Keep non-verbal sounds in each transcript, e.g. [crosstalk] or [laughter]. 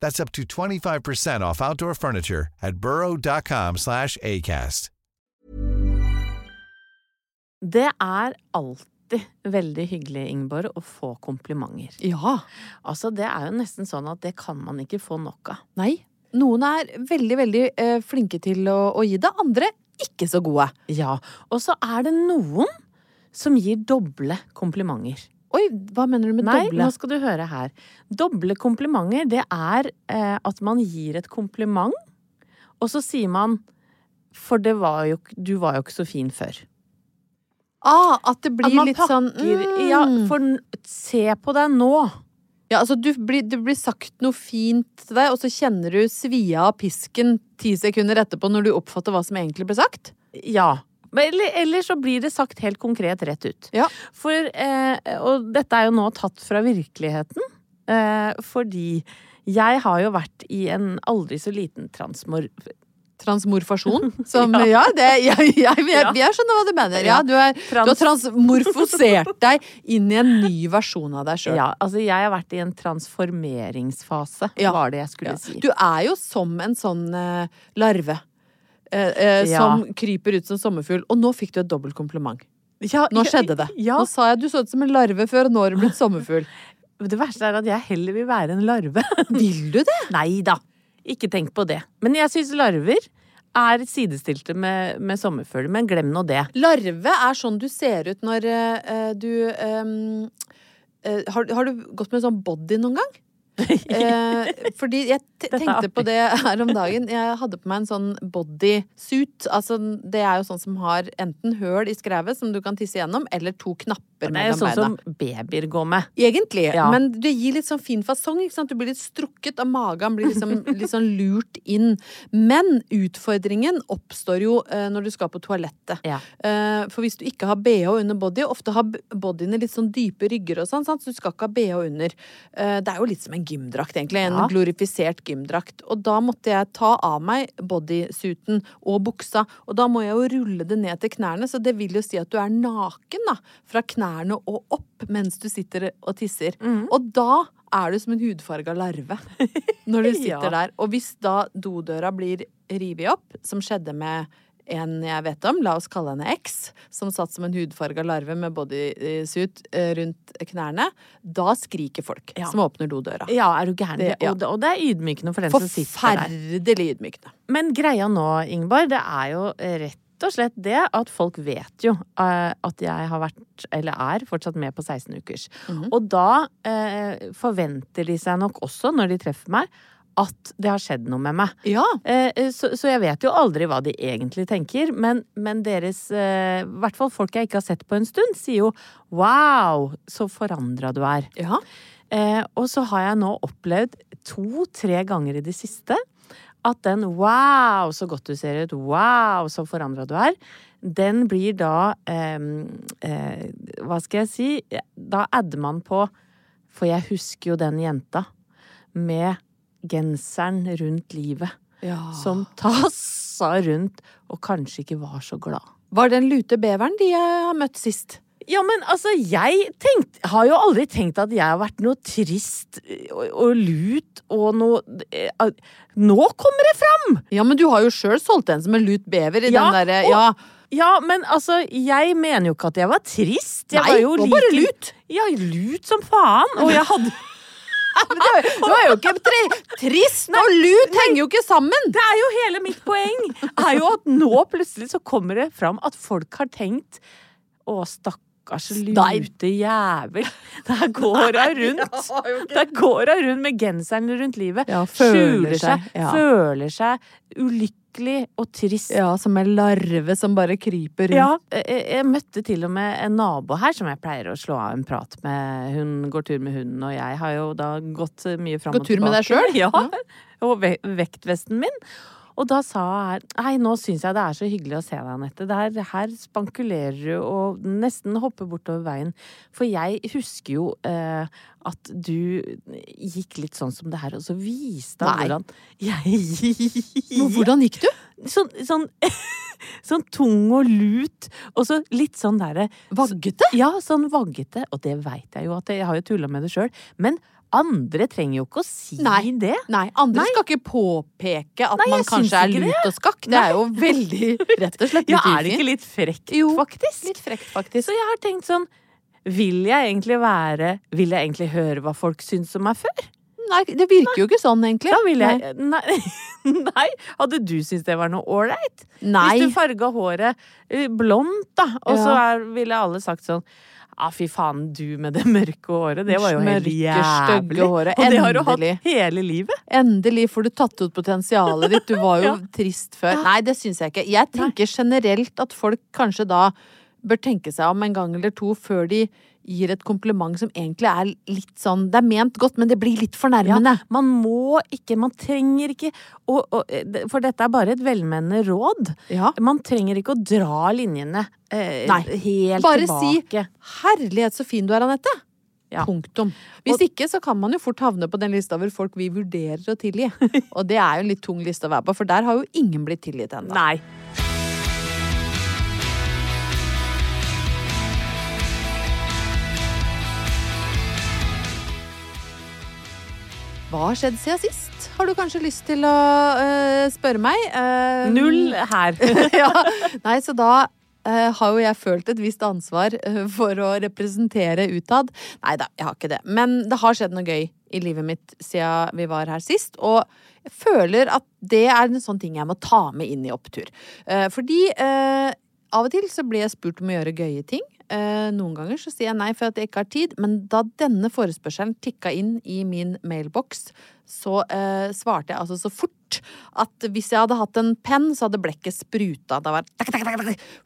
That's up to 25% off outdoor furniture at burrow.com slash ACAST. Det er alltid veldig hyggelig, Ingeborg, å få komplimenter. Ja. Altså, det er jo nesten sånn at det kan man ikke få nok av. Nei. Noen er veldig, veldig eh, flinke til å, å gi det. Andre ikke så gode. Ja. Og så er det noen som gir doble komplimenter. Oi, hva mener du med Nei, doble? nå skal du høre her. Doble komplimenter, det er eh, at man gir et kompliment, og så sier man For det var jo, du var jo ikke så fin før. Ah, at det At blir man litt sånn mm. Ja, for se på deg nå. Ja, altså du blir, det blir sagt noe fint til deg, og så kjenner du svia av pisken ti sekunder etterpå når du oppfatter hva som egentlig ble sagt? Ja. Eller, eller så blir det sagt helt konkret rett ut. Ja. For, eh, og dette er jo nå tatt fra virkeligheten, eh, fordi jeg har jo vært i en aldri så liten transmor... Transmorfasjon? [laughs] Som, ja. Ja. det, jeg, jeg, jeg, jeg skjønner hva du mener. Ja, du, er, du har transmorfosert deg inn i en ny versjon av deg sjøl. Ja, altså jeg har vært i en transformeringsfase, Ja. var det jeg skulle si. Du er jo som en sånn eh, larve. Eh, eh, Ja. Som kryper ut som sommerfugl. Og nå fikk du et dobbelt kompliment. Ja, Nå skjedde det. Ja. Nå sa jeg at du så ut som en larve før, og nå har du blitt sommerfugl. [laughs] Det verste er at jeg heller vil være en larve. [laughs] Vil du det? Nei da, ikke tenk på det. Men jeg syns larver er sidestilte med, med sommerfugler, men glem nå det. Larve er sånn du ser ut når uh, du um, uh, har, har du gått med sånn body noen gang? [laughs] Eh, fordi jeg te- tenkte på det her om dagen. Jeg hadde på meg en sånn bodysuit. Altså, det er jo sånn som har enten høl i skrevet som du kan tisse gjennom, eller to knapper mellom beina. Det er jo sånn beina. som babyer går med. Egentlig, Ja. men det gir litt sånn fin fasong. Ikke sant? Du blir litt strukket, av magen blir liksom, [laughs] litt sånn lurt inn. Men utfordringen oppstår jo eh, når du skal på toalettet. Ja. Eh, for hvis du ikke har bh under body, ofte har bodyene litt sånn dype rygger og sånn, sant? så du skal ikke ha bh under. Eh, det er jo litt som en gymdrakt, egentlig. En Ja. glorifisert gymdrakt. Og da måtte jeg ta av meg bodysuiten og buksa, og da må jeg jo rulle det ned til knærne, så det vil jo si at du er naken, da. Fra knærne og opp mens du sitter og tisser. Mm. Og da er du som en hudfarga larve [laughs] når du sitter Ja. der. Og hvis da dodøra blir revet opp, som skjedde med en jeg vet om, la oss kalle henne X, som satt som en hudfarga larve med bodysuit eh, rundt knærne, da skriker folk Ja. som åpner dodøra. Ja, er du gæren? Ja. Og, det, og det er ydmykende for den som sitter der. Forferdelig ydmykende. Men greia nå, Ingeborg, det er jo rett og slett det at folk vet jo uh, at jeg har vært, eller er, fortsatt med på 16 ukers. Mhm. Og da uh, forventer de seg nok også, når de treffer meg, at det har skjedd noe med meg. Ja. Eh, så, så jeg vet jo aldri hva de egentlig tenker, men, men deres eh, I hvert fall folk jeg ikke har sett på en stund, sier jo 'wow, så forandra du er'. ja. Eh, og så har jeg nå opplevd to-tre ganger i det siste at den 'wow, så godt du ser ut', 'wow, så forandra du er', den blir da eh, eh, Hva skal jeg si? Da adder man på For jeg husker jo den jenta med genseren rundt livet ja. som tassa rundt og kanskje ikke var så glad. Var det den lute beveren de eh, har møtt sist? Ja, men altså, jeg tenkt, har jo aldri tenkt at jeg har vært noe trist og, og lut og noe eh, Nå kommer det fram! Ja, men du har jo sjøl solgt en som en lut bever i Ja, den derre Ja. Ja, men altså, jeg mener jo ikke at jeg var trist. Jeg Nei, var jo var bare lut. Ja, lut som faen. Og jeg hadde Men det, det var jo ikke tri trist og lut henger jo ikke sammen! Det er jo hele mitt poeng! Er jo at nå plutselig så kommer det fram at folk har tenkt Å, stakkars lute jævel. Der går hun rundt. Der går hun rundt med genseren rundt livet. Ja, føler skjuler seg, ja. Føler seg ulykkelig og trist. Ja, som en larve som bare kryper rundt. Ja, jeg, jeg møtte til og med en nabo her som jeg pleier å slå av en prat med. Hun går tur med hunden, og jeg har jo da gått mye fram og tilbake. Gått tur med deg selv? [laughs] Ja. Og ve vektvesten min. Og da sa jeg nei, nå syns jeg det er så hyggelig å se deg, Anette. Her, her spankulerer du og nesten hopper bortover veien. For jeg husker jo eh, at du gikk litt sånn som det her, og så viste han Nei. hvordan [laughs] jeg Men Hvordan gikk du? Sånn, sånn, [laughs] sånn tung og lut, og så litt sånn derre Vaggete? Ja, sånn vaggete. Og det veit jeg jo at jeg har jo tulla med det sjøl. Men andre trenger jo ikke å si Nei. det. Nei, andre Nei. skal ikke påpeke at Nei, man kanskje er lut og skakk. Det er jo [laughs] veldig rett og slett litt Ja, er det ikke litt frekt, Jo, faktisk? Litt frekt, faktisk. Så jeg har tenkt sånn Vil jeg egentlig være Vil jeg egentlig høre hva folk syns om meg før? Nei, det virker jo ikke sånn, egentlig. Da vil jeg Nei. nei. [laughs] Hadde du syntes det var noe ålreit? Hvis du farga håret eh, blondt, da, og så Ja. er, ville alle sagt sånn ja, fy faen, du med det mørke håret. Det var jo helt jævlig. stygge håret. Og det har du hatt hele livet. Endelig får du tatt ut potensialet ditt. Du var jo [laughs] Ja. trist før. Nei, det syns jeg ikke. Jeg tenker generelt at folk kanskje da bør tenke seg om en gang eller to før de gir et kompliment som egentlig er litt sånn Det er ment godt, men det blir litt fornærmende. Man må ikke, man trenger ikke og, og, For dette er bare et velmenende råd. Ja. Man trenger ikke å dra linjene eh, Nei. helt Bare tilbake. si 'herlighet, så fin du er, Anette'. Ja. Punktum. Hvis ikke så kan man jo fort havne på den lista over folk vi vurderer å tilgi. [laughs] Og det er jo en litt tung liste å være på, for der har jo ingen blitt tilgitt ennå. Hva har skjedd siden sist? Har du kanskje lyst til å uh, spørre meg? Uh, Null her. [laughs] ja. Nei, så da uh, har jo jeg følt et visst ansvar for å representere utad. Nei da, jeg har ikke det. Men det har skjedd noe gøy i livet mitt siden vi var her sist. Og jeg føler at det er en sånn ting jeg må ta med inn i opptur. Fordi av og til så blir jeg spurt om å gjøre gøye ting. Eh, noen ganger så sier jeg nei for at jeg ikke har tid, men da denne forespørselen tikka inn i min mailboks, så eh, svarte jeg altså så fort at hvis jeg hadde hatt en penn, så hadde blekket spruta. Det var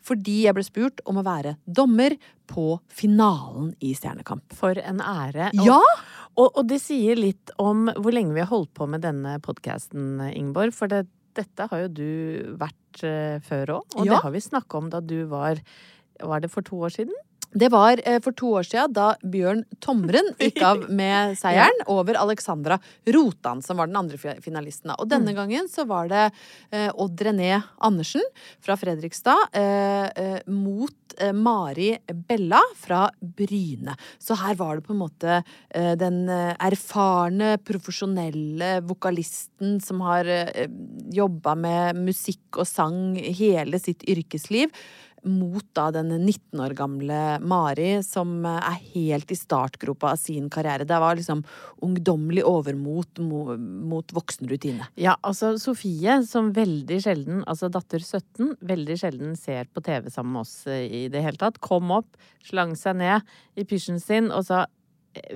fordi jeg ble spurt om å være dommer på finalen i Stjernekamp. For en ære. Og, Ja! og, og det sier litt om hvor lenge vi har holdt på med denne podkasten, Ingeborg. For det, dette har jo du vært eh, før òg, og Ja. det har vi snakka om da du var Var det for to år siden? Det var eh, for to år siden da Bjørn Tomren gikk av [laughs] med seieren over Alexandra Rotan, som var den andre finalisten. Og denne gangen så var det eh, Odd René Andersen fra Fredrikstad eh, mot Mari Bella fra Bryne. Så her var det på en måte den erfarne, profesjonelle vokalisten som har jobba med musikk og sang hele sitt yrkesliv mot da den 19 år gamle Mari, som er helt i startgropa av sin karriere. Det var liksom ungdommelig overmot mot voksen rutine. Ja, altså Sofie, som veldig sjelden, altså datter 17, veldig sjelden ser på TV sammen med oss eh, i det hele tatt, kom opp, slang seg ned i pysjen sin og sa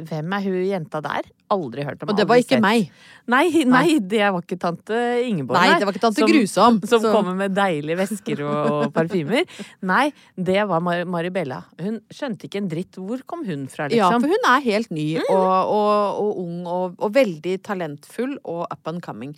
hvem er hun jenta der? Aldri hørt om. Og det var ikke sett. meg. Nei, nei, det var ikke tante Ingeborg. Nei, det var ikke tante som, Grusom. Som Så- kommer med deilige vesker og, og [laughs] parfymer. Nei, det var Mar Maribella. Hun skjønte ikke en dritt. Hvor kom hun fra, Ja, liksom? for hun er helt ny og, og, og ung og, og veldig talentfull og up and coming.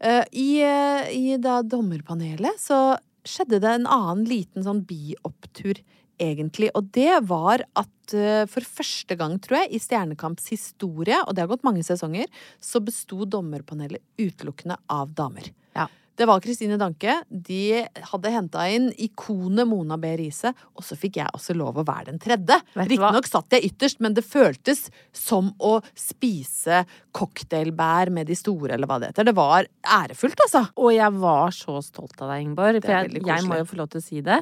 Uh, I, uh, i da dommerpanelet så skjedde det en annen liten sånn biopptur, egentlig. Og det var at eh, for første gang, tror jeg, i Stjernekamps historie, og det har gått mange sesonger, så besto dommerpanelet utelukkende av damer. Ja. Det var Kristine Danke. De hadde henta inn ikonet Mona B. Riise, og så fikk jeg også lov å være den tredje. Riktignok satt jeg ytterst, men det føltes som å spise cocktailbær med de store, eller hva det heter. Det var ærefullt, altså. Og jeg var så stolt av deg, Ingeborg. For jeg, jeg må jo få lov til å si det.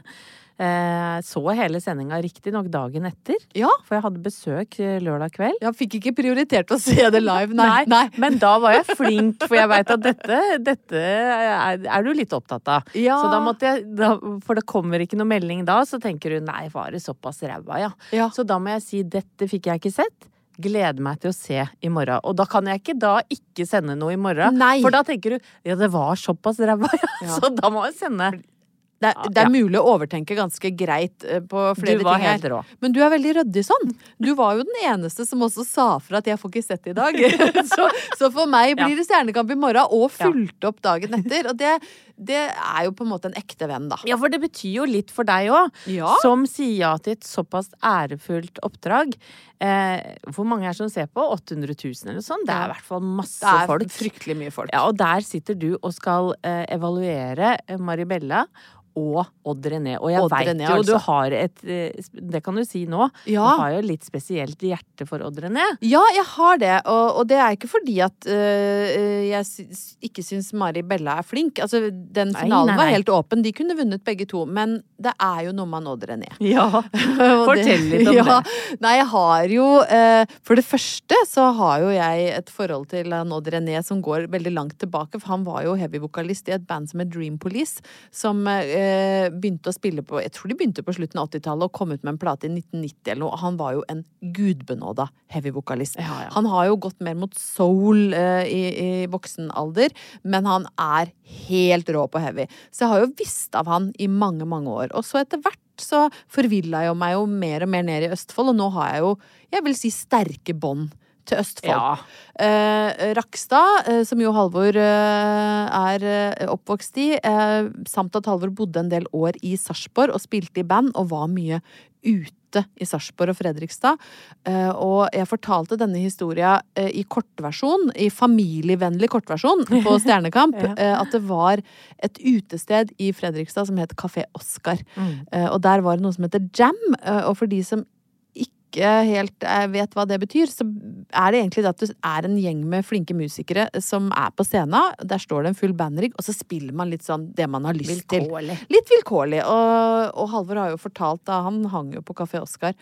Eh, så hele sendinga riktignok dagen etter, Ja. for jeg hadde besøk eh, lørdag kveld. Jeg fikk ikke prioritert å se det live, nei. nei. Men da var jeg flink, for jeg veit at dette, dette er, er du litt opptatt av. Ja. Så da måtte jeg, da, for det kommer ikke noe melding da, så tenker du nei, var det såpass ræva, ja. Ja. Så da må jeg si dette fikk jeg ikke sett. Gleder meg til å se i morgen. Og da kan jeg ikke da ikke sende noe i morgen. Nei. For da tenker du ja, det var såpass ræva. Ja. Så da må jeg sende. Det, er- det er Ja. mulig å overtenke ganske greit eh, på flere Du var ting helt rå. Men du er veldig ryddig sånn. Du var jo den eneste som også sa fra at jeg får ikke sett i dag. [laughs] så, så for meg blir det Stjernekamp i morgen, og fulgt opp dagen etter. Og det, det er jo på en måte en ekte venn, da. Ja, for det betyr jo litt for deg òg. Ja. Som sier ja til et såpass ærefullt oppdrag. Eh, hvor mange er det som ser på? 800 000 eller sånn? Det er i hvert fall masse Det er folk. fryktelig mye folk. Ja, og der sitter du og skal eh, evaluere eh, Maribella og Odd René. Og jeg veit jo jo du altså. har et eh, Det kan du si nå. Ja. Du har jo litt spesielt hjerte for Odd René. Ja, jeg har det, og, og det er ikke fordi at øh, jeg ikke syns Mari Bella er flink. Altså, den Nei, nei, nei, var helt åpen, de kunne vunnet begge to, men det er jo noe man nådde ned. Ja. [laughs] Fortell litt om [laughs] ja, det. Nei, jeg har jo eh, For det første så har jo jeg et forhold til Odd René som går veldig langt tilbake, for han var jo heavy-vokalist i et band som het Dream Police, som eh, begynte å spille på Jeg tror de begynte på slutten av 80-tallet og kom ut med en plate i 1990 eller noe. Han var jo en gudbenåda heavy-vokalist. Ja, ja. Han har jo gått mer mot soul eh, i, i voksen alder, men han er helt rå på heavy. Så jeg har jo visst av han i mange, mange år. Og så etter hvert så forvilla jeg meg jo mer og mer ned i Østfold, og nå har jeg jo, jeg vil si, sterke bånd til Østfold. Ja. Eh, Rakstad, eh, som jo Halvor eh, er eh, oppvokst i, eh, samt at Halvor bodde en del år i Sarpsborg og spilte i band og var mye ute i Sarpsborg og Fredrikstad. Eh, og jeg fortalte denne historia eh, i kortversjon, i familievennlig kortversjon på [laughs] Stjernekamp, Ja. eh, at det var et utested i Fredrikstad som het Kafé Oscar. Mm. Og der var det noe som heter jam, og for de som ikke helt eh, vet hva det betyr, så er det egentlig det at du er en gjeng med flinke musikere som er på scenen. Der står det en full bandrigg, og så spiller man litt sånn det man har lyst til. Litt vilkårlig. Og, og Halvor har jo fortalt, da han hang jo på Kafé Oscar,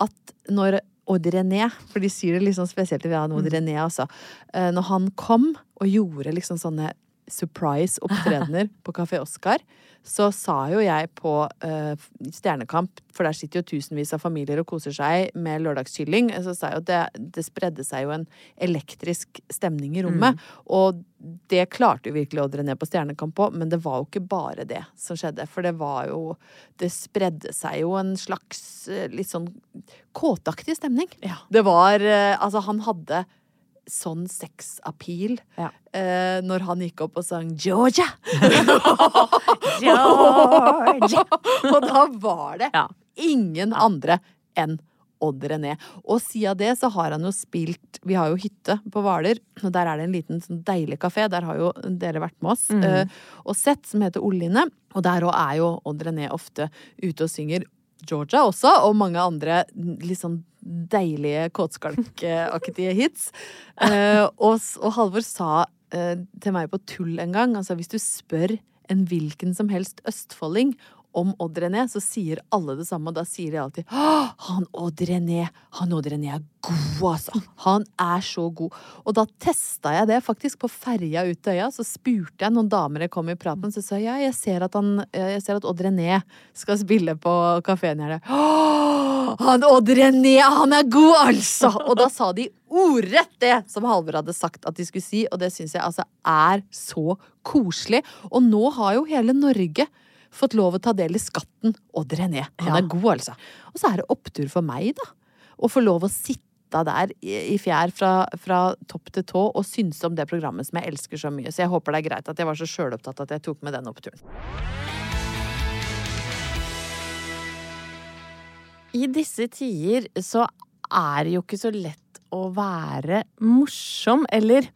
at når Odd René, for de sier det liksom spesielt til Odd René, altså. eh, Når han kom og gjorde liksom sånne surprise-opptredener [laughs] på Kafé Oscar, så sa jo jeg på uh, Stjernekamp, for der sitter jo tusenvis av familier og koser seg med lørdagskylling, så sa jeg jo at det, det spredde seg jo en elektrisk stemning i rommet. Og det klarte jo virkelig Odd ned på Stjernekamp på, men det var jo ikke bare det som skjedde. For det var jo Det spredde seg jo en slags eh, litt sånn kåtaktig stemning. Ja. Det var eh, Altså, han hadde sånn sexappeal Ja. eh, når han gikk opp og sang Georgia! [laughs] Georgia. [laughs] og da var det Ja. ingen andre enn Odd René. Og siden det så har han jo spilt Vi har jo hytte på Hvaler, og der er det en liten sånn deilig kafé. Der har jo dere vært med oss eh, og sett, som heter Olline. Og der òg er jo Odd René ofte ute og synger. Georgia også, og mange andre litt sånn deilige kåtskalkaktige [laughs] hits. Eh, og, og Halvor sa eh, til meg på tull en gang, altså hvis du spør en hvilken som helst østfolding om Odd René, så sier alle det samme, og da sier de alltid han Odd René, han Odd René er god, altså. Han er så god. Og da testa jeg det faktisk på ferja ut til øya, så spurte jeg noen damer jeg kom i praten, så sa jeg ja, jeg ser at, han, jeg ser at Odd René skal spille på kafeen her. «Åh, Han Odd René, han er god, altså! Og da sa de ordrett det som Halvor hadde sagt at de skulle si, og det syns jeg altså er så koselig. Og nå har jo hele Norge fått lov å ta del i skatten og René. Han er god, altså. Og så er det opptur for meg, da. Å få lov å sitte der i i fjær fra, fra topp til tå og synse om det programmet som jeg elsker så mye. Så jeg håper det er greit at jeg var så sjølopptatt at jeg tok med den oppturen. I disse tider så er det jo ikke så lett å være morsom, eller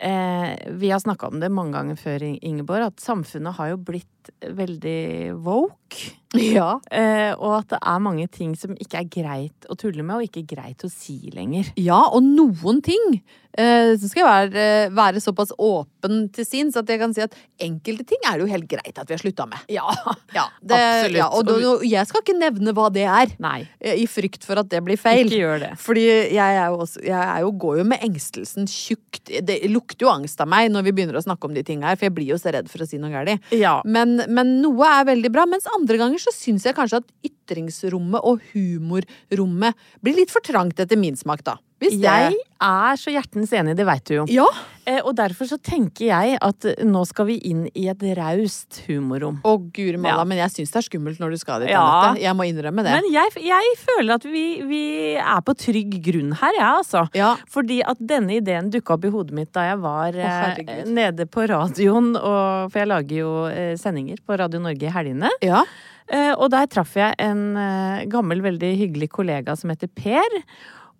eh, Vi har snakka om det mange ganger før, Ingeborg, at samfunnet har jo blitt veldig woke. Ja. Eh, og at det er mange ting som ikke er greit å tulle med, og ikke greit å si lenger. Ja, og noen ting eh, Så skal jeg være, være såpass åpen til sinns at jeg kan si at enkelte ting er det jo helt greit at vi har slutta med. Ja, [laughs] Ja, det, Absolutt. Ja, og, og jeg skal ikke nevne hva det er, Nei, eh, i frykt for at det blir feil. ikke gjør det. Fordi jeg, jo også, jeg er jo, går jo med engstelsen tjukt. Det lukter jo angst av meg når vi begynner å snakke om de tingene her, for jeg blir jo så redd for å si noe galt. Ja. Men, men noe er veldig bra, mens andre ganger så syns jeg kanskje at ytringsrommet og humorrommet blir litt for trangt etter min smak, da. Hvis det Jeg er så hjertens enig, det veit du jo. Ja. Eh, og derfor så tenker jeg at nå skal vi inn i et raust humorrom. Å, guri malla, Ja. men jeg syns det er skummelt når du skal dit, Ja. Anette. Jeg må innrømme det. Men jeg, jeg føler at vi, vi er på trygg grunn her, jeg, ja, altså. ja. Fordi at denne ideen dukka opp i hodet mitt da jeg var eh, nede på radioen, og, for jeg lager jo eh, sendinger på Radio Norge i helgene. ja. Eh, og der traff jeg en eh, gammel, veldig hyggelig kollega som heter Per.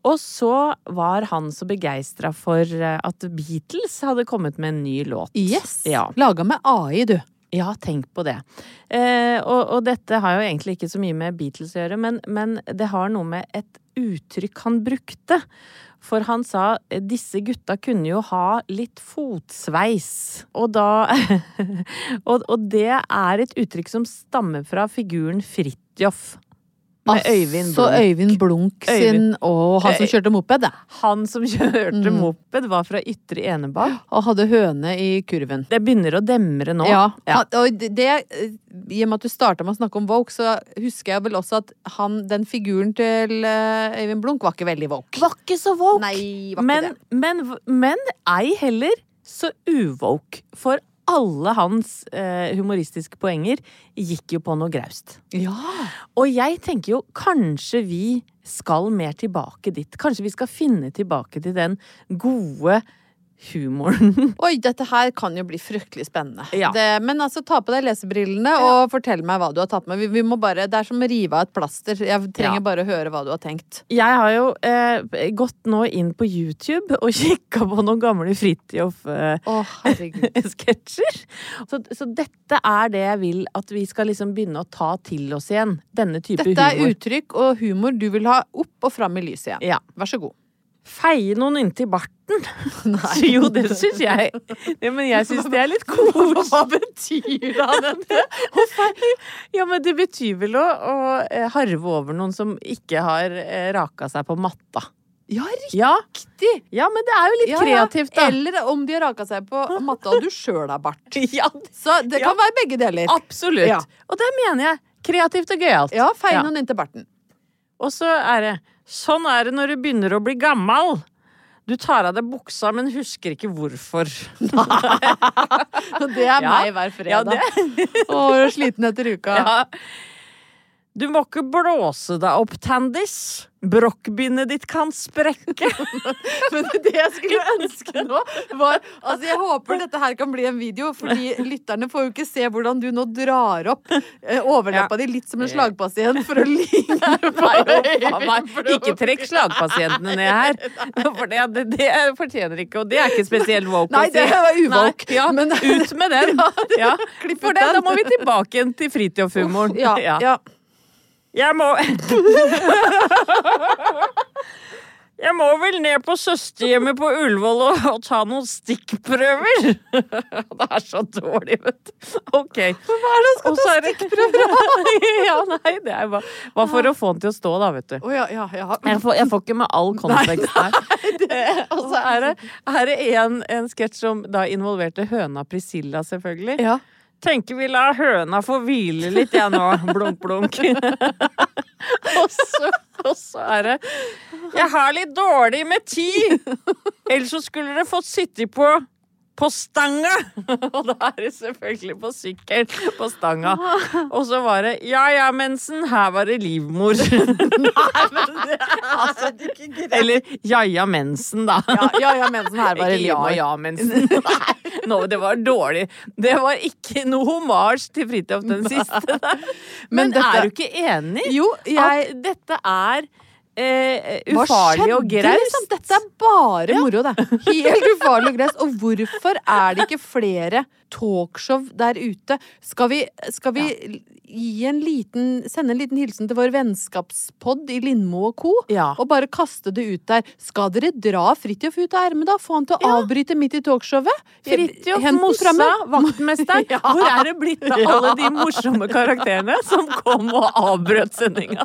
Og så var han så begeistra for eh, at Beatles hadde kommet med en ny låt. Yes. Ja. Laga med AI, du. Ja, tenk på det. Eh, og, og dette har jo egentlig ikke så mye med Beatles å gjøre, men, men det har noe med et uttrykk han brukte. For han sa eh, disse gutta kunne jo ha litt fotsveis. Og da [laughs] og, og det er et uttrykk som stammer fra figuren Fridtjof. Med Øyvind Så Blunk. Øyvind Blunk sin Øyvind. Og han som kjørte moped, det. Han som [laughs] kjørte Mm. moped, var fra Ytre Enebakk. Og hadde høne i kurven. Det begynner å demre nå. Ja, Ja. han- og det, det I og med at du starta med å snakke om woke, så husker jeg vel også at han, den figuren til eh, Øyvind Blunk var ikke veldig woke. Var ikke så woke. Nei, var ikke men, det. men, men ei heller så uvoke. For alle hans eh, humoristiske poenger gikk jo på noe graust. Ja. Og jeg tenker jo kanskje vi skal mer tilbake dit. Kanskje vi skal finne tilbake til den gode humoren. [laughs] Oi, dette her kan jo bli fryktelig spennende. Ja. Det, men altså, ta på deg lesebrillene og fortell meg hva du har tatt med. Vi, vi må bare, det er som å rive av et plaster. Jeg trenger Ja. bare å høre hva du har tenkt. Jeg har jo eh, gått nå inn på YouTube og [laughs] kikka på noen gamle Fridtjof eh, oh. [laughs] Så, så dette er det jeg vil at vi skal liksom begynne å ta til oss igjen. Denne type Dette er humor. uttrykk og humor du vil ha opp og fram i lyset igjen. Ja. Vær så god. Feie noen inntil barten. [laughs] Nei. Jo, det syns jeg. Ja, men jeg syns det er litt koselig. Hva betyr det, dette? Ja, men det betyr vel å, å eh, harve over noen som ikke har eh, raka seg på matta. Ja, Ja, riktig! ja men det er jo litt Ja, ja. kreativt, da. Eller om de har raka seg på matta og du sjøl har bart. [laughs] Ja, Så det Ja. kan være begge deler. absolutt. Ja. Og det mener jeg. Kreativt og gøyalt. Ja, feie Ja. noen inntil barten. Og så er det Sånn er det når du begynner å bli gammal. Du tar av deg buksa, men husker ikke hvorfor. [laughs] Det er Ja. meg hver fredag. Ja, og sliten etter uka. [laughs] ja. Du må ikke blåse deg opp, Tandis. Brokkbindet ditt kan sprekke. [laughs] Men det jeg skulle ønske nå, var Altså, jeg håper dette her kan bli en video, fordi lytterne får jo ikke se hvordan du nå drar opp eh, overleppa di litt som en slagpasient for å ligne [laughs] på. Øyvind Ikke trekk slagpasientene ned her. [laughs] For det, det, det fortjener ikke, og det er ikke spesielt woke Nei, det var uwoke, Ja, men- ut med den. Ja, For det, da må vi tilbake igjen til fritidhumoren. Ja, ja. Jeg må [laughs] Jeg må vel ned på søsterhjemmet på Ullevål og, og ta noen stikkprøver. [laughs] Det er så dårlig, vet du. OK. Hva er det skal ta stikkprøver [laughs] Ja, nei, det er bare, bare for å få den til å stå, da, vet du. Oh, ja, ja, ja. Jeg får, jeg får ikke med all kontekst her. Og så er det, er det en, en sketsj som da involverte høna Priscilla, selvfølgelig. ja. Tenker vi lar høna få hvile litt, jeg nå. [laughs] Blunk, blunk. [laughs] og, så, og så er det Jeg har litt dårlig med tid! [laughs] Ellers så skulle dere fått sitte på på stanga! [laughs] Og da er det selvfølgelig på sykkel på stanga. [laughs] Og så var det ja ja, mensen, her var det livmor. [laughs] Altså, Eller ja ja, mensen, da. ja, ja, ja, mensen her var det Ikke ja, ja, mensen. Nei, No, det var dårlig. Det var ikke noe homasj til Fridtjof den siste. der. Men, Men dette- er du ikke enig? Jo, jeg At dette er eh, ufarlig og skjedde. Liksom? Dette er bare moro, det. [laughs] Helt ufarlig og graust. Og hvorfor er det ikke flere talkshow der ute? Skal vi, skal vi gi en liten, sende en liten hilsen til vår vennskapspodd i Lindmo og co. Ja. Og bare kaste det ut der. Skal dere dra Fridtjof ut av ermet, da? Få han til å avbryte midt i talkshowet? Fridtjof Mossa, vaktmesteren. [laughs] Ja. Hvor er det blitt av alle de morsomme karakterene som kom og avbrøt sendinga?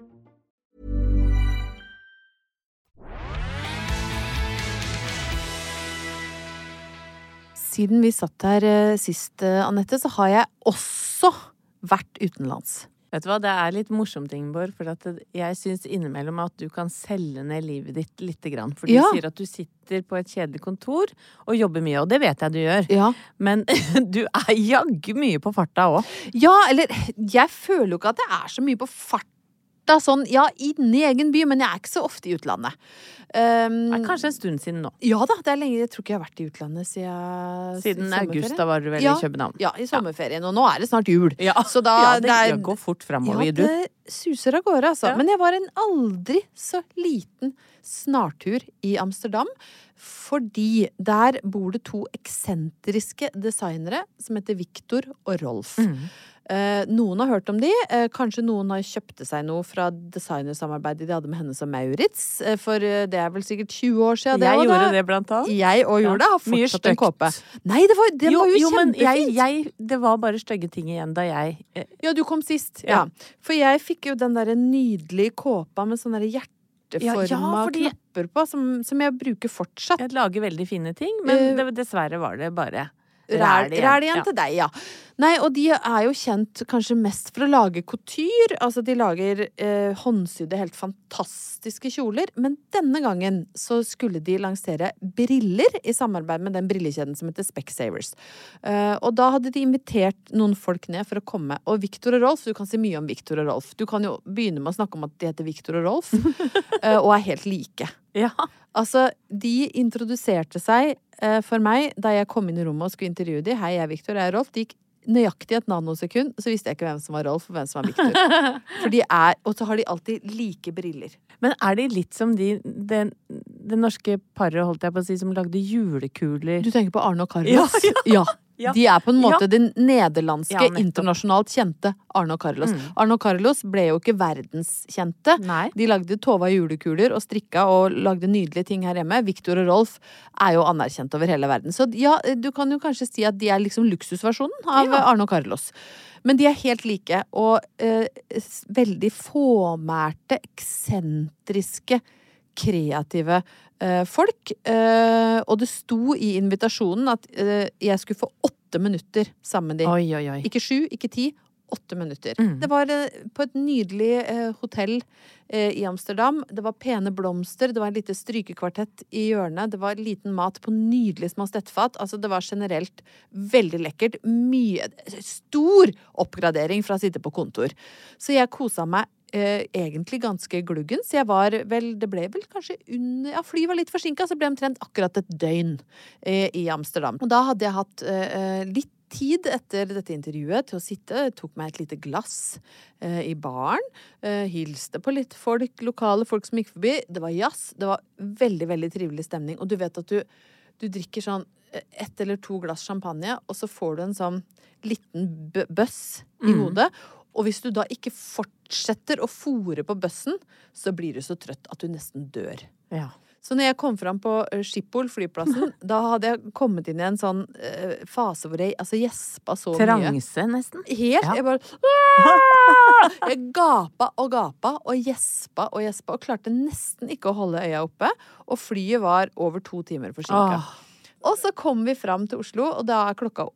Siden vi satt her eh, sist, eh, Anette, så har jeg også vært utenlands. Vet du hva, Det er litt morsomt, Ingeborg, for jeg syns innimellom at du kan selge ned livet ditt lite grann. For du Ja. sier at du sitter på et kjedelig kontor og jobber mye, og det vet jeg du gjør. Ja. Men [laughs] du er jaggu mye på farta òg. Ja, eller jeg føler jo ikke at jeg er så mye på farta sånn, ja, inni egen by, men jeg er ikke så ofte i utlandet. Um, Det er kanskje en stund siden nå. Ja da, det er lenge. Jeg tror ikke jeg har vært i utlandet siden Siden august, da var du vel ja, i København. Ja, i sommerferien. Og nå er det snart jul. Ja, Så da ja, det, er- går fort framover, Ja, du. det suser av gårde, altså. Ja. Men jeg var en aldri så liten snartur i Amsterdam. Fordi der bor det to eksentriske designere som heter Victor og Rolf. Mm. Eh, noen har hørt om de. Eh, kanskje noen har kjøpte seg noe fra designersamarbeidet de hadde med henne som Maurits. Eh, for det er vel sikkert 20 år siden. Jeg gjorde da- det, blant annet. Jeg òg gjorde det. Har fortsatt en kåpe. Nei, det var, det var jo, jo, men jeg, kjempefint. jeg, det var bare stygge ting igjen da jeg eh, Ja, du kom sist. Ja. Ja. For jeg fikk jo den derre nydelige kåpa med sånne der hjerteforma Ja, ja, fordi- knapper på, som, som jeg bruker fortsatt. Jeg lager veldig fine ting, men det, dessverre var det bare Ræl igjen Ja. til deg, ja. Nei, og de er jo kjent kanskje mest for å lage couture. Altså, de lager eh, håndsydde, helt fantastiske kjoler. Men denne gangen så skulle de lansere briller i samarbeid med den brillekjeden som heter Specsavers. Eh, og da hadde de invitert noen folk ned for å komme. Og Victor og Rolf, du kan si mye om Victor og Rolf. Du kan jo begynne med å snakke om at de heter Victor og Rolf, [laughs] eh, og er helt like. Ja. Altså, de introduserte seg eh, for meg da jeg kom inn i rommet og skulle intervjue de. Hei, jeg er Victor, jeg er Rolf. Det gikk nøyaktig et nanosekund, så visste jeg ikke hvem som var Rolf og hvem som var Victor. [laughs] For de er, Og så har de alltid like briller. Men er de litt som de det, det norske paret, holdt jeg på å si, som lagde julekuler? Du tenker på Arne og Carlos? Ja, ja. Ja. De er på en måte Ja. det nederlandske, Ja, internasjonalt kjente Arne og Carlos. Mm. Arne og Carlos ble jo ikke verdenskjente. Nei. De lagde Tova julekuler og strikka og lagde nydelige ting her hjemme. Victor og Rolf er jo anerkjent over hele verden. Så ja, du kan jo kanskje si at de er liksom luksusversjonen av Ja. Arne og Carlos. Men de er helt like, og eh, veldig fåmælte, eksentriske, kreative eh, folk. Eh, og det sto i invitasjonen at eh, jeg skulle få åtte minutter sammen med de. Oi, oi, oi. Ikke sju, ikke ti. åtte minutter. Mm. Det var på et nydelig hotell i Amsterdam. Det var pene blomster, det var en lite strykekvartett i hjørnet, det var liten mat på nydelig små stettfat. Altså, det var generelt veldig lekkert. Mye Stor oppgradering fra å sitte på kontor. Så jeg kosa meg eh, egentlig ganske gluggen. Så jeg var vel Det ble vel kanskje under Ja, flyet var litt forsinka, så det ble omtrent akkurat et døgn eh, i Amsterdam. Og da hadde jeg hatt eh, litt tid etter dette intervjuet til å sitte, tok meg et lite glass eh, i baren, eh, hilste på litt folk, lokale folk som gikk forbi. Det var jazz, det var veldig, veldig trivelig stemning. Og du vet at du, du drikker sånn eh, ett eller to glass champagne, og så får du en sånn liten bøss i hodet. Og hvis du da ikke fortsetter å fòre på bøssen, så blir du så trøtt at du nesten dør. Ja. Så når jeg kom fram på eh, Schiphol, flyplassen, [laughs] da hadde jeg kommet inn i en sånn uh, fase hvor jeg altså gjespa så mye. Transe, nesten. Helt. Ja. Jeg bare! [laughs] Jeg gapa og gapa og gjespa og gjespa og klarte nesten ikke å holde øya oppe. Og flyet var over to timer forsinka. Åh. Og så kom vi fram til Oslo, og da er klokka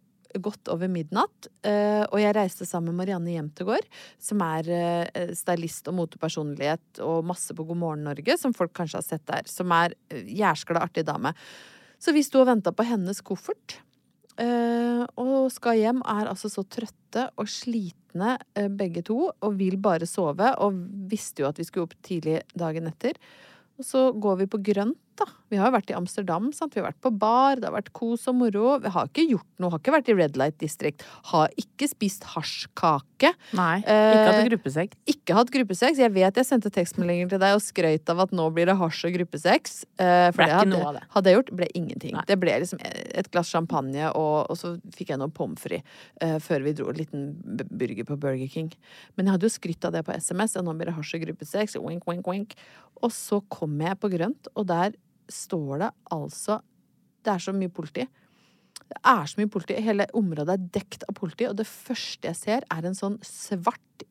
godt over midnatt. eh, Og jeg reiste sammen med Marianne Jemtegård, som er eh, stylist og motepersonlighet og masse på God morgen Norge, som folk kanskje har sett der. Som er eh, jæskla artig dame. Så vi sto og venta på hennes koffert. Uh, og skal hjem, er altså så trøtte og slitne uh, begge to, og vil bare sove. Og visste jo at vi skulle opp tidlig dagen etter. Og så går vi på grønt, da. Vi har jo vært i Amsterdam, sant. Vi har vært på bar, det har vært kos og moro. Vi har ikke gjort noe, har ikke vært i Red Light District. Har ikke spist hasjkake. Nei. Eh, Ikke hatt gruppesex. Ikke hatt gruppesex. Jeg vet jeg sendte tekstmeldinger til deg og skrøt av at nå blir det hasj og gruppesex. Eh, for Ble det hadde, noe av det. hadde jeg gjort, ble ingenting. Nei. Det ble liksom et glass champagne, og, og så fikk jeg noe pommes frites eh, før vi dro en liten burger på Burger King. Men jeg hadde jo skrytt av det på SMS, og nå blir det hasj og gruppesex. Wink, wink, wink. Og så kom jeg på grønt, og der står det altså Det er så mye politi. Det er så mye politi. Hele området er dekt av politi, og det første jeg ser, er en sånn svart,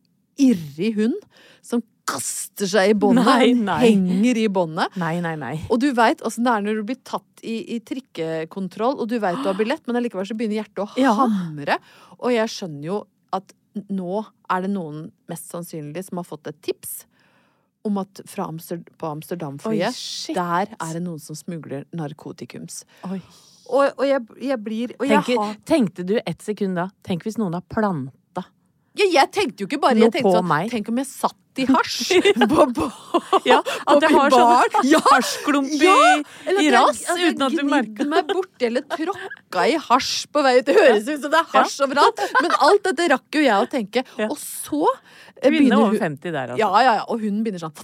irrig hund som kaster seg i båndet. Henger i båndet. Nei, nei, nei. Og du veit åssen det er når du blir tatt i, i trikkekontroll, og du veit du har billett, men allikevel så begynner hjertet å Ja. hamre. Og jeg skjønner jo at nå er det noen, mest sannsynlig, som har fått et tips om at fra Amster på Amsterdam-flyet, der er det noen som smugler narkotikums. Oi. Og, og jeg, jeg blir Og jeg har tenkte du et sekund da Tenk hvis noen har planta ja, Jeg tenkte jo ikke bare Noe jeg tenkte sånn. Tenk om jeg satt i hasj [laughs] på, på, Ja, at det har bar. sånn [laughs] Ja, hasjklump i, Ja, i jeg- rass jeg uten at du merker meg borti eller tråkka i hasj på vei ut. Det høres ut som det er hasj overalt, men alt dette rakk jo jeg å tenke. Ja. Og så eh, Kvinne over 50 der, altså. ja, ja, ja, og hunden begynner sånn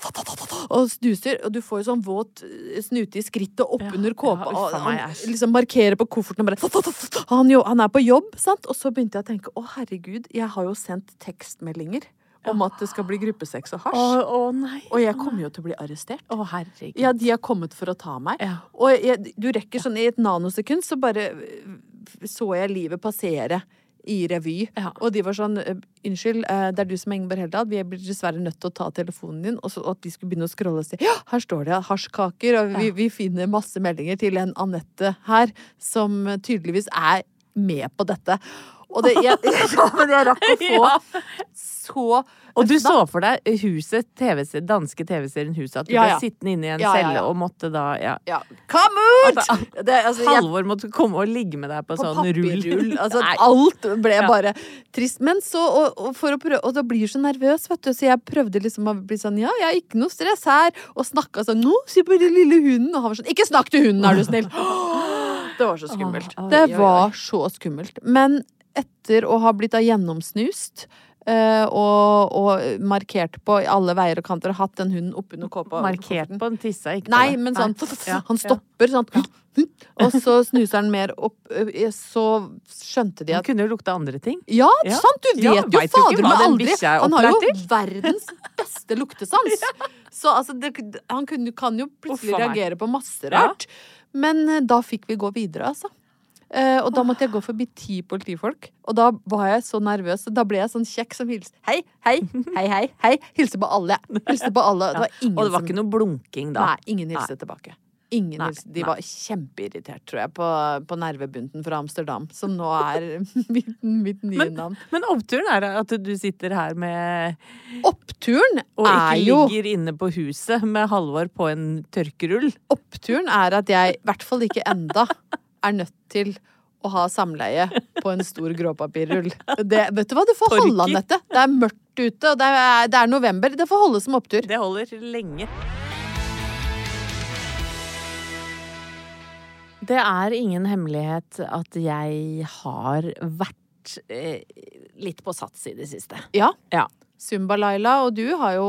og snuser, og du får jo sånn våt eh, snute i skrittet opp Ja, under kåpa. ja, og han liksom markerer på kofferten og bare han, jo, han er på jobb, sant? Og så begynte jeg å tenke å herregud, jeg har jo sendt tekstmeldinger om at det skal bli gruppesex og Å, hasj. å nei. Og jeg kommer jo til å bli arrestert. Å, herregud. Ja, de har kommet for å ta meg. Ja. Og jeg, du rekker sånn i et nanosekund, så bare øh, så jeg livet passere i revy. Ja. Og de var sånn øh, Unnskyld, øh, det er du som er Ingeborg Heldal. Vi blir dessverre nødt til å ta telefonen din. Og så og at de skulle begynne å scrolle og si ja, her står det hasjkaker, og vi, vi finner masse meldinger til en Anette her som tydeligvis er med på dette. Og det, jeg, [laughs] ja, men jeg rakk å få Ja. så Og du så for deg huset, TV danske TV-serien Huset, at du Ja, ble sittende inne i en Ja, ja, celle ja. og måtte da ja. ja, Come ut! Altså, Det, altså, Halvor måtte komme og ligge med deg på, på sånn rull. [laughs] Altså, alt ble Ja. bare trist. Men så, og, og for å prøve, og da blir du så nervøs, vet du, så jeg prøvde liksom å bli sånn, ja, jeg har ikke noe stress her, og snakka sånn, nå, si på den lille hunden, og han var sånn, ikke snakk til hunden, er du snill. [gasps] Det var så skummelt. Det var så skummelt. Men etter å ha blitt da gjennomsnust, Uh, og, og markert på alle veier og kanter, hatt den hunden oppunder kåpa. Markert på Den tissa, ikke på Nei, men sånn Ja, Han stopper sånn Og så snuser han mer opp eh, Så skjønte de Han kunne jo lukte andre ting. Ja, Ja. sant! Du vet Ja, jo fader meg aldri Han har jo verdens beste luktesans. [laughs] Så altså, det, han kunne, kan jo plutselig Uffa meg. reagere på masse Ja. rart. Men eh, da fikk vi gå videre, altså. Eh, og da måtte jeg gå forbi ti politifolk. Og da var jeg så nervøs. Da ble jeg sånn kjekk som hilste. Hei, hei, hei, hei. hei Hilste på alle. Hilste på alle. Det var ingen Og det var ikke noe blunking da. Nei, ingen hilste tilbake. Ingen Nei, hilste. De nei. var kjempeirritert, tror jeg, på, på nervebunten fra Amsterdam, som nå er [laughs] mitt, mitt nye Men- navn. Men oppturen er at du sitter her med Oppturen Og ikke er jo ligger inne på huset med Halvor på en tørkerull. Oppturen er at jeg, i hvert fall ikke enda, er nødt til å ha samleie på en stor gråpapirrull. [laughs] Det, vet du hva, det får Torki. holde, Anette. Det er mørkt ute, og det er, det er november. Det får holde som opptur. Det holder lenge. Det er ingen hemmelighet at jeg har vært eh, litt på sats i det siste. Ja. Ja. Zumba-Laila og du har jo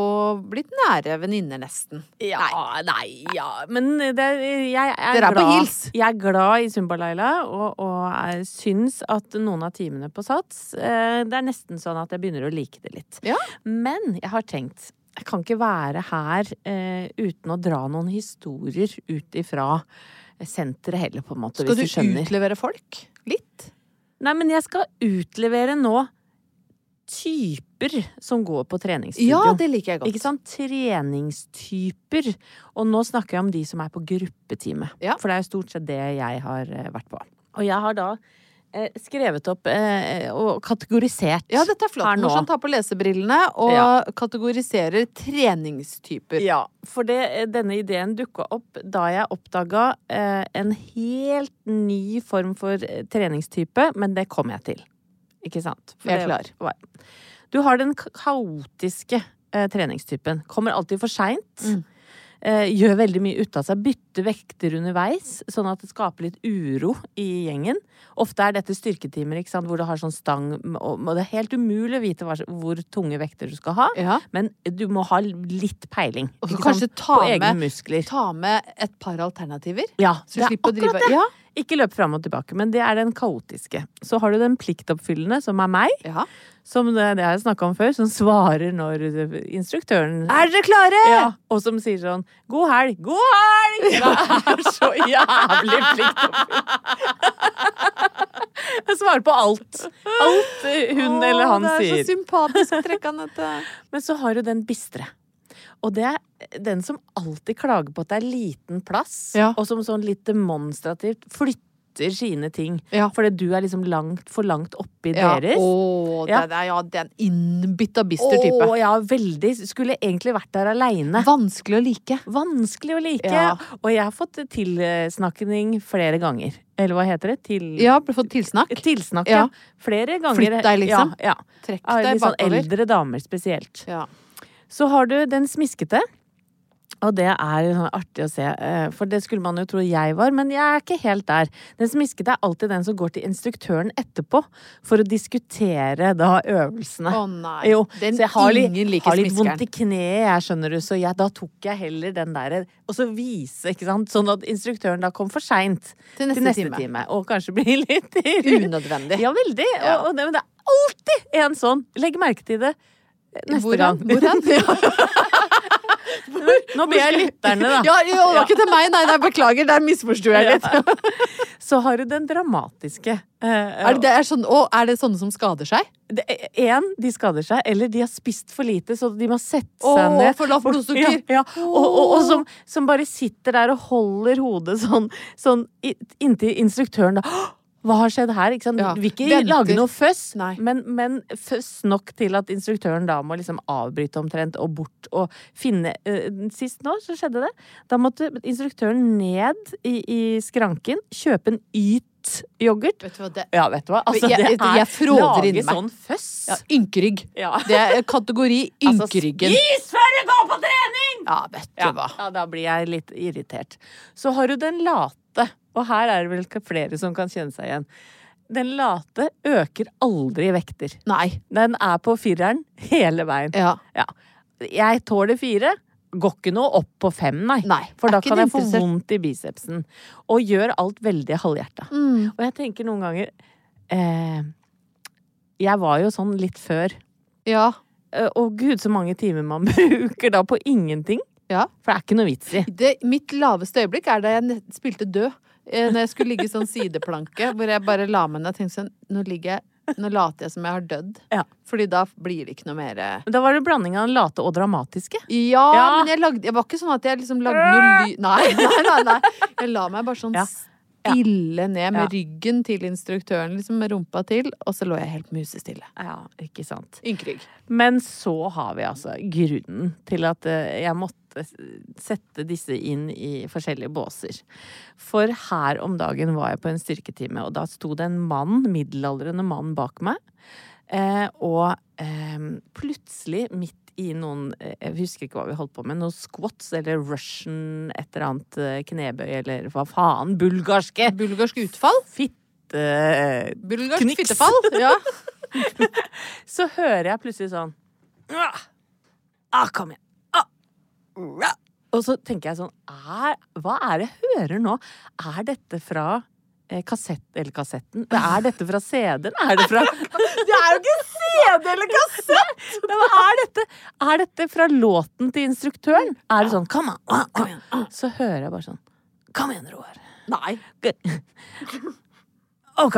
blitt nære venninner, nesten. Ja, nei, ja Men det, jeg er Dere er på glad. hils. Jeg er glad i Zumba-Laila, og, og jeg syns at noen av timene på Sats eh, Det er nesten sånn at jeg begynner å like det litt. Ja. Men jeg har tenkt jeg kan ikke være her eh, uten å dra noen historier ut ifra senteret heller, på en måte, Skal du du utlevere folk? Litt? Nei, men jeg skal utlevere nå typer som går på treningsstudio. Ja, det liker jeg godt. Ikke sant? Treningstyper. Og nå snakker jeg om de som er på gruppetime. Ja. For det er jo stort sett det jeg har eh, vært på. Og jeg har da eh, skrevet opp eh, og kategorisert Ja, dette er flott. her nå. Morsomt. Ta på lesebrillene og Ja. kategoriserer treningstyper. Ja, for det, denne ideen dukka opp da jeg oppdaga eh, en helt ny form for eh, treningstype, men det kom jeg til. Ikke sant? For Jeg er klar. var- Du har den kaotiske eh, treningstypen. Kommer alltid for seint. Mm. Eh, gjør veldig mye ut av seg. Bytter vekter underveis, sånn at det skaper litt uro i gjengen. Ofte er dette styrketimer ikke sant? hvor du har sånn stang, og det er helt umulig å vite hvor tunge vekter du skal ha. Ja. Men du må ha litt peiling. Og så kanskje ta med- Ta med et par alternativer. Ja, Så er slipp å drive akkurat det. Ja. Ikke løp fram og tilbake, men det er den kaotiske. Så har du den pliktoppfyllende, som er meg. ja. Som det, det har jeg snakka om før, som svarer når instruktøren Er dere klare? ja, Og som sier sånn 'god helg', 'god helg'! [laughs] Det er så jævlig pliktoppfyllende. Jeg svarer på alt. Alt hun Åh, eller han sier. det er så sympatisk trekk, Anette. [laughs] Men så har du den bistre. Og det er den som alltid klager på at det er liten plass, Ja. og som sånn litt demonstrativt flytter sine ting. Ja. Fordi du er liksom langt, for langt oppi Ja. deres. Åh, Ja. det er, ja, det er en innbitta bister Åh, type. Ja, veldig. Skulle egentlig vært der aleine. Vanskelig å like. Vanskelig å like. Ja. Og jeg har fått tilsnakning flere ganger. Eller hva heter det? Til... Ja, fått tilsnakk. Tilsnakk, Ja. ja. Flere ganger. Flytt deg, liksom. Ja, ja. Trekk deg litt sånn eldre damer spesielt. Ja. Så har du den smiskete. Og det er sånn artig å se, eh, for det skulle man jo tro jeg var, men jeg er ikke helt der. Den smiskete er alltid den som går til instruktøren etterpå for å diskutere da øvelsene. Å nei. Jo, Den så jeg har litt, ingen liker har litt smiskeren. vondt i kneet, jeg skjønner du, så jeg, da tok jeg heller den derre Og så vise, ikke sant, sånn at instruktøren da kom for seint Til til neste time. time. Og kanskje blir [laughs] litt Unødvendig. Ja, veldig. Ja. Og, og det, men det er alltid en sånn. Legg merke til det neste Hvor gang. hen? [laughs] Nå ber jeg lytterne, da. [laughs] Ja, jo, det var ikke til meg, nei, nei, beklager, der misforsto jeg litt. [laughs] Så har du den dramatiske. Eh, Er det, er, sånn, å, er det sånne som skader seg? det, en, de skader seg, eller de har spist for lite, så de må sette seg seg ned. for lavt blodsukker. Ja, ja. Og, og, og som, som bare sitter der og holder hodet sånn, sånn inntil instruktøren da «Åh, Hva har skjedd her? Ikke sant? Ja, Vil ikke venter. lage noe føss, men, men føss nok til at instruktøren da må liksom avbryte omtrent og bort og finne eh, Sist nå så skjedde det. Da måtte instruktøren ned i, i skranken, kjøpe en Yt-yoghurt. Vet du hva, det Ja, vet du hva? Altså, Jeg- det er jeg lage sånn føss. ja, Ynkerygg. Ja. Det er kategori [laughs] Altså, ynkeryggen. spis før du går på trening! Ja, vet du Ja, hva. ja, da blir jeg litt irritert. Så har du den late, og her er det vel flere som kan kjenne seg igjen. Den late øker aldri vekter. Nei. Den er på fireren hele veien. Ja. Ja. Jeg tåler fire. Går ikke noe opp på fem, nei. Nei, For da kan jeg få vondt i bicepsen. Og gjør alt veldig halvhjerta. Mm. Og jeg tenker noen ganger eh, Jeg var jo sånn litt før. Ja. Eh, Og gud, så mange timer man [laughs] bruker da på ingenting. ja. For det er ikke noe vits i. Det, mitt laveste øyeblikk er da jeg spilte død. Eh, Når jeg skulle ligge sånn sideplanke, hvor jeg bare la meg ned og tenkte sånn Nå ligger jeg Nå later jeg som jeg har dødd. Ja. Fordi da blir det ikke noe mer Da var det blanding av late og dramatiske. Ja, Ja. men jeg lagde Jeg var ikke sånn at jeg liksom lagde noe ly... Nei, [laughs] nei, nei, nei. Jeg la meg bare sånn Ja. Stille ned med Ja. ryggen til instruktøren, liksom med rumpa til, og så lå jeg helt musestille. Ja, ikke sant. Ynkrygg. Men så har vi altså grunnen til at eh, jeg måtte sette disse inn i forskjellige båser. For her om dagen var jeg på en styrketime, og da sto det en mann, middelaldrende mann bak meg. Eh, og eh, plutselig, midt i noen eh, Jeg husker ikke hva vi holdt på med. Noen squats eller russian et eller annet eh, knebøy eller hva faen. Bulgarske! Bulgarsk utfall? Fitte... eh, Bulgarsk Kniks. fittefall? [laughs] Ja. [laughs] Så hører jeg plutselig sånn ah, Kom igjen. Ah. Og så tenker jeg sånn er, Hva er det jeg hører nå? Er dette fra kassett eller kassetten? Er dette fra CD-en? Er det fra [laughs] Det er jo ikke CD eller kassett! [laughs] Men er, dette, er dette fra låten til instruktøren? Er det sånn come on kom igjen. Så hører jeg bare sånn Kom igjen, Roar. Nei. [laughs] OK.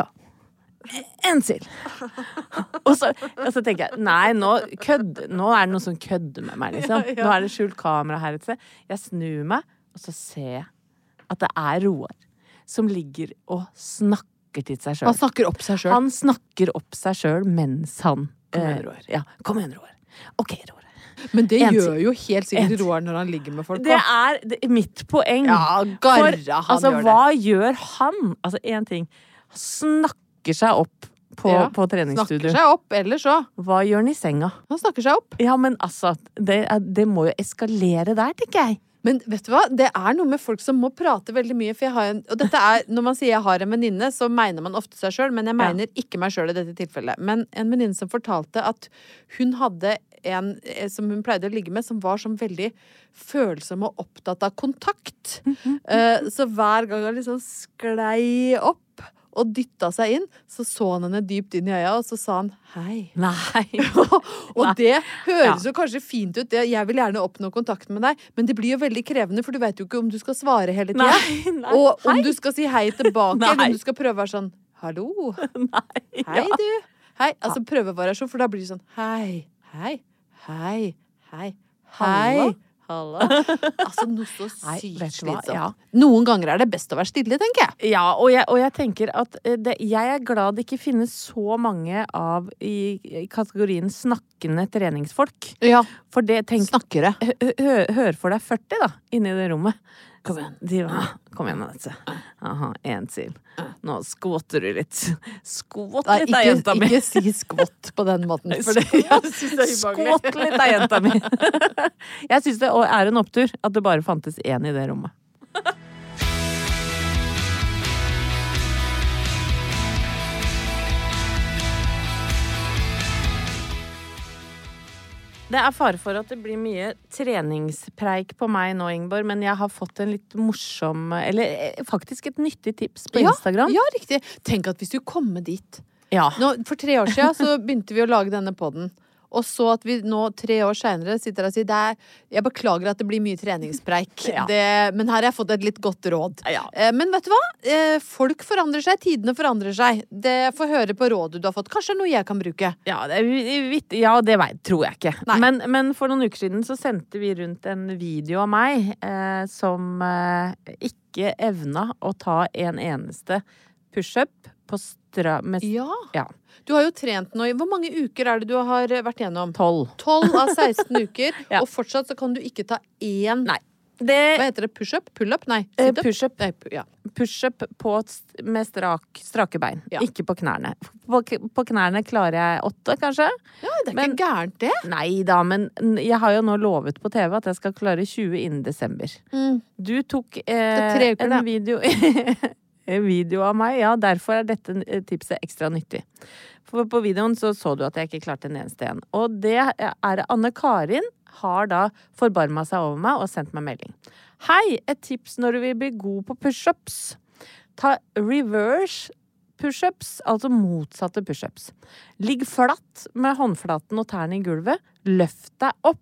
En til. Og så, og så tenker jeg nei, nå, kødd, nå er det noen som kødder med meg, liksom. Nå er det skjult kamera her et sted. Jeg snur meg, og så ser jeg at det er Roar som ligger og snakker til seg Han snakker opp seg sjøl. Han snakker opp seg sjøl mens han Kom igjen, eh, Roar. Ja, kom igjen, Roar. OK, Roar. Men det En gjør jo helt sikkert. Roar når han ligger med folk. Det er det, mitt poeng. Ja, garra For, han altså, gjør det. hva gjør han? Altså, én ting. Snakker seg opp på, Ja, på Snakker seg opp, ellers så. Hva gjør han i senga? Han snakker seg opp. Ja, men altså, det, det må jo eskalere der, tenker jeg. Men vet du hva? Det er noe med folk som må prate veldig mye. For jeg har en, og dette er, når man sier jeg har en venninne, så mener man ofte seg sjøl, men jeg Ja. mener ikke meg sjøl i dette tilfellet. Men en venninne som fortalte at hun hadde en eh, som hun pleide å ligge med, som var sånn veldig følsom og opptatt av kontakt. Eh, så hver gang han liksom sklei opp og dytta seg inn, så så han henne dypt inn i øya, og så sa han hei. Nei. [laughs] og det høres Ja. jo kanskje fint ut, det. jeg vil gjerne oppnå kontakt med deg, men det blir jo veldig krevende, for du vet jo ikke om du skal svare hele tida. Og om Hei. du skal si hei tilbake, eller om du skal prøve å være sånn hallo, [laughs] Nei. hei Ja. du. Hei. Altså prøvevariasjon, for da blir det sånn hei, hei, hei, hei, hei. Halla. [laughs] Altså noe så sykt slitsomt. Ja. Noen ganger er det best å være stille, tenker jeg. Ja, og jeg, og jeg tenker at eh, det, jeg er glad det ikke finnes så mange av i, i kategorien snakkende treningsfolk. Ja. For det tenk Snakkere. hø- hø- Hør for deg 40, da, inni det rommet. Kom igjen. De, kom igjen, Anette. Aha, én til. Nå skvotter du litt. Skvott litt da, jenta mi. ikke si skvott på den måten. Skvått litt da, jenta mi. [laughs] Jeg syns det er en opptur at det bare fantes én i det rommet. Det er fare for at det blir mye treningspreik på meg nå, Ingeborg, men jeg har fått en litt morsom Eller eh, faktisk et nyttig tips på Instagram. Ja, ja, riktig. Tenk at hvis du kommer dit Ja. nå, For tre år siden så begynte vi å lage denne podden. Og så at vi nå tre år seinere sitter og sier det er, Jeg beklager at det blir mye treningspreik, [laughs] Ja. det, men her har jeg fått et litt godt råd. Ja. Eh, Men vet du hva? Eh, Folk forandrer seg, tidene forandrer seg. Det Få høre på rådet du har fått. Kanskje noe jeg kan bruke. Ja, det, vitt- ja, det vet, tror jeg ikke. Men, men for noen uker siden så sendte vi rundt en video av meg eh, som eh, ikke evna å ta en eneste pushup på stra... Med Ja. ja, Du har jo trent nå i Hvor mange uker er det du har vært gjennom? tolv. 12 av 16 [laughs] uker, Ja. og fortsatt så kan du ikke ta én Nei. Hva heter det? Pushup? Pullup? Nei. Eh, pushup. Ja. push på, med strak, strake bein, Ja. ikke på knærne. På, på knærne klarer jeg åtte, kanskje. ja, det er Men- ikke gærent, det. Nei da, men jeg har jo nå lovet på TV at jeg skal klare 20 innen desember. Mm. Du tok eh, uker, en det. video [laughs] video av meg, ja. Derfor er dette eh, tipset ekstra nyttig. For på videoen så så du at jeg ikke klarte en eneste en. Og det er Anne Karin har da forbarma seg over meg og sendt meg melding. Hei! Et tips når du vil bli god på pushups. Ta reverse pushups, altså motsatte pushups. Ligg flatt med håndflaten og tærne i gulvet. Løft deg opp.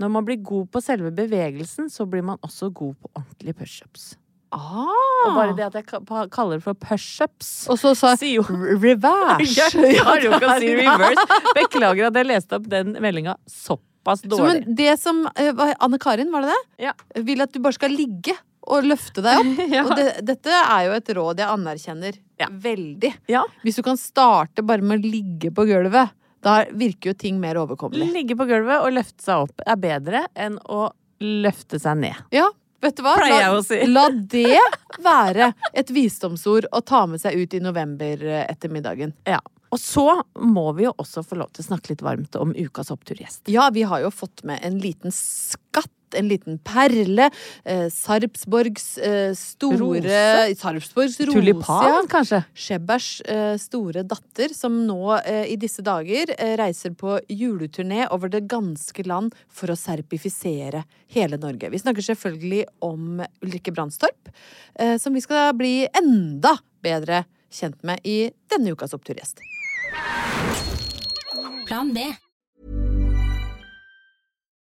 Når man blir god på selve bevegelsen, så blir man også god på ordentlige pushups. Ah. Og bare det at jeg kaller det for pushups Og så sa [laughs] jeg reverse. Jeg klarer jo ikke å si reverse. Beklager at jeg leste opp den meldinga såpass Så, dårlig. men det som eh, Anne Karin, var det det? Ja. Vil at du bare skal ligge og løfte deg opp. [laughs] Ja. Og det, dette er jo et råd jeg anerkjenner Ja. veldig. Ja. Hvis du kan starte bare med å ligge på gulvet, da virker jo ting mer overkommelig. Ligge på gulvet og løfte seg opp er bedre enn å løfte seg ned. Ja, vet du hva? La, si. [laughs] la det være et visdomsord å ta med seg ut i november eh. Ja. Og så må vi jo også få lov til å snakke litt varmt om ukas oppturgjest. Ja, vi har jo fått med en liten skatt, en liten perle. Eh, Sarpsborgs eh, store Rose? Sarpsborgs rose, Tulipan, ja. kanskje? Shebbers eh, store datter, som nå eh, i disse dager eh, reiser på juleturné over det ganske land for å serpifisere hele Norge. Vi snakker selvfølgelig om Ulrikke Brandstorp, eh, som vi skal bli enda bedre kjent med i denne ukas oppturgjest. Plan B.